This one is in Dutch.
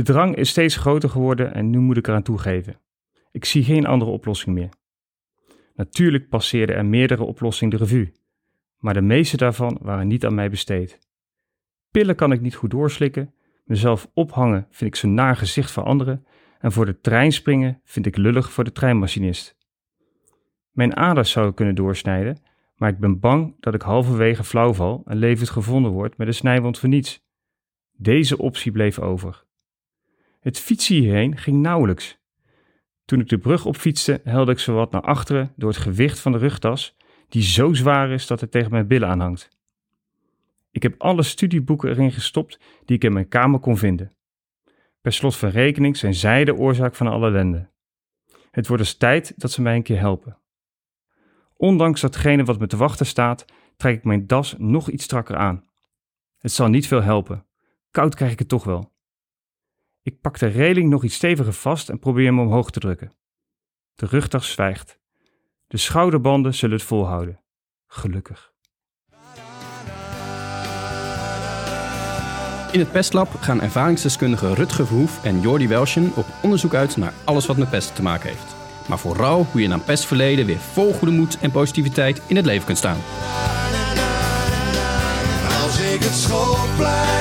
De drang is steeds groter geworden en nu moet ik eraan toegeven. Ik zie geen andere oplossing meer. Natuurlijk passeerden er meerdere oplossingen de revue, maar de meeste daarvan waren niet aan mij besteed. Pillen kan ik niet goed doorslikken, mezelf ophangen vind ik zo'n naar gezicht van anderen en voor de trein springen vind ik lullig voor de treinmachinist. Mijn aders zou ik kunnen doorsnijden, maar ik ben bang dat ik halverwege flauw val en levend gevonden word met een snijwond voor niets. Deze optie bleef over. Het fietsen hierheen ging nauwelijks. Toen ik de brug opfietste, helde ik zowat naar achteren door het gewicht van de rugtas, die zo zwaar is dat het tegen mijn billen aanhangt. Ik heb alle studieboeken erin gestopt die ik in mijn kamer kon vinden. Per slot van rekening zijn zij de oorzaak van alle ellende. Het wordt dus tijd dat ze mij een keer helpen. Ondanks datgene wat me te wachten staat, trek ik mijn das nog iets strakker aan. Het zal niet veel helpen. Koud krijg ik het toch wel. Ik pak de reling nog iets steviger vast en probeer hem omhoog te drukken. De rugtas zwijgt. De schouderbanden zullen het volhouden. Gelukkig. In het Pestlab gaan ervaringsdeskundigen Rutger Verhoef en Jordi Welschen op onderzoek uit naar alles wat met pest te maken heeft. Maar vooral hoe je na pestverleden weer vol goede moed en positiviteit in het leven kunt staan. Als ik het schoolplein